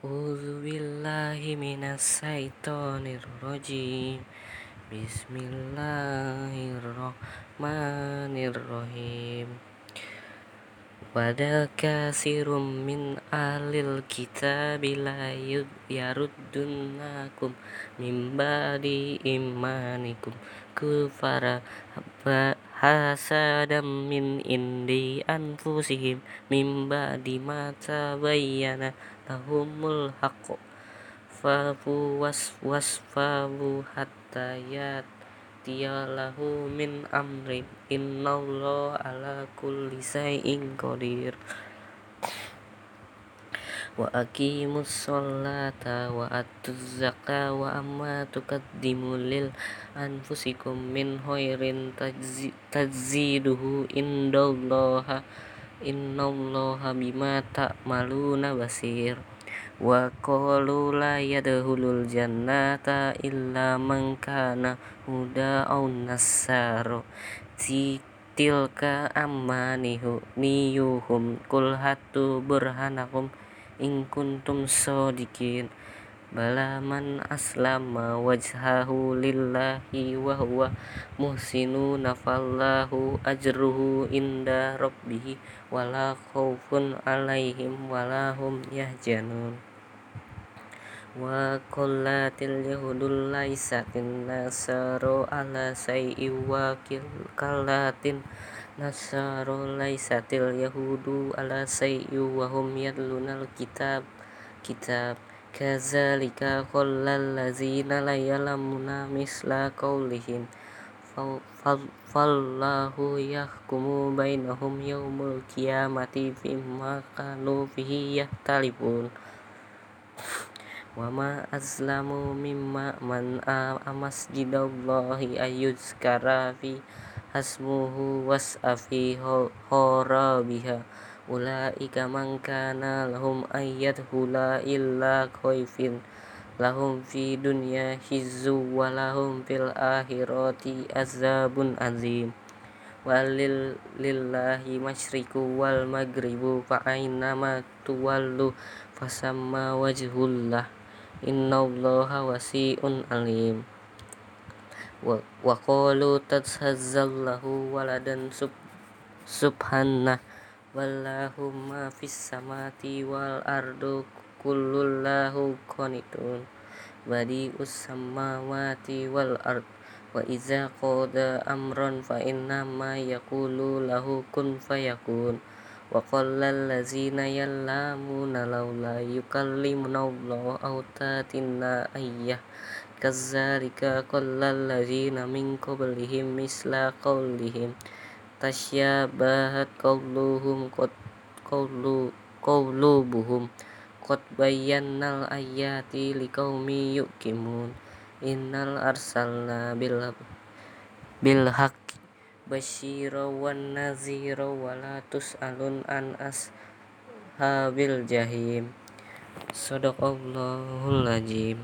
A'udzu billahi minas syaitonir rajim. Bismillahirrahmanirrahim. Wada kasirum min ahlil kitabi la yaruddunakum min ba'di imanikum kufara hasadam min indi anfusihim min ba'di ma tabayyana lahumul haqqu fa'fu wasfahu hatta ya'tiyallahu min amri innallaha ala kulli qadir wa aqimus sholata wa atuz zakata wa amma tuqaddimu lil anfusikum min khairin tajiduhu indallaha innallaha bima ta'maluna basir. Wa qalu la yadkhulul jannata illa man kana huda aw nasara tilka amaniyuhum qul hatu burhanakum in kuntum shodiqin bala man aslama wajhahu lillahi wa huwa muhsinun fallahu ajruhu inda rabbih wala khaufun 'alaihim wala hum yahzanun. Wa qalatil yahudu laysatin nasara ala syai'in wa qalatin nasara laysatil yahudu ala syai'in wa hum yatlunal kitab. Kadzalika qalal ladzina la ya'lamuna misla qaulihim fallahu yahkumu bainahum yaumul qiyamati fima kanu fihi yakhtalifun wa ma azlamu mimman mana'a masjidallahi ayyuzkara fi hasmuhu was'a fi kharabiha ulaika man kana lahum ayyadkhula illa khaifin lahum fi dunya khizyun wa lahum fil akhirati adzabun azim. Walillahi masyriqu wal maghribu fa aynama tuwallu fasamma wajhullah. Innallaha wasi'un alim wa qalu takhazallahu waladan subhanah wallahu ma fis samawati wal ardu kullun lahu qanitun badi'us samawati wal ard wa idza qada amran fa innama yaqulu lahu kun fayakun wa qalal ladzina ya'lamuna laula yukallimunallahu aw ta'tina ayyah kadzalika qalal ladzina min qablihim misla qaulihim tasyabahat qauluhum qulubuhum qad bayyannal ayati liqaumin yuqimun inna arsalna bil haqqi basyiran wan nadhiran wa la tus'alun an ashabil jahim shadaqallahul azim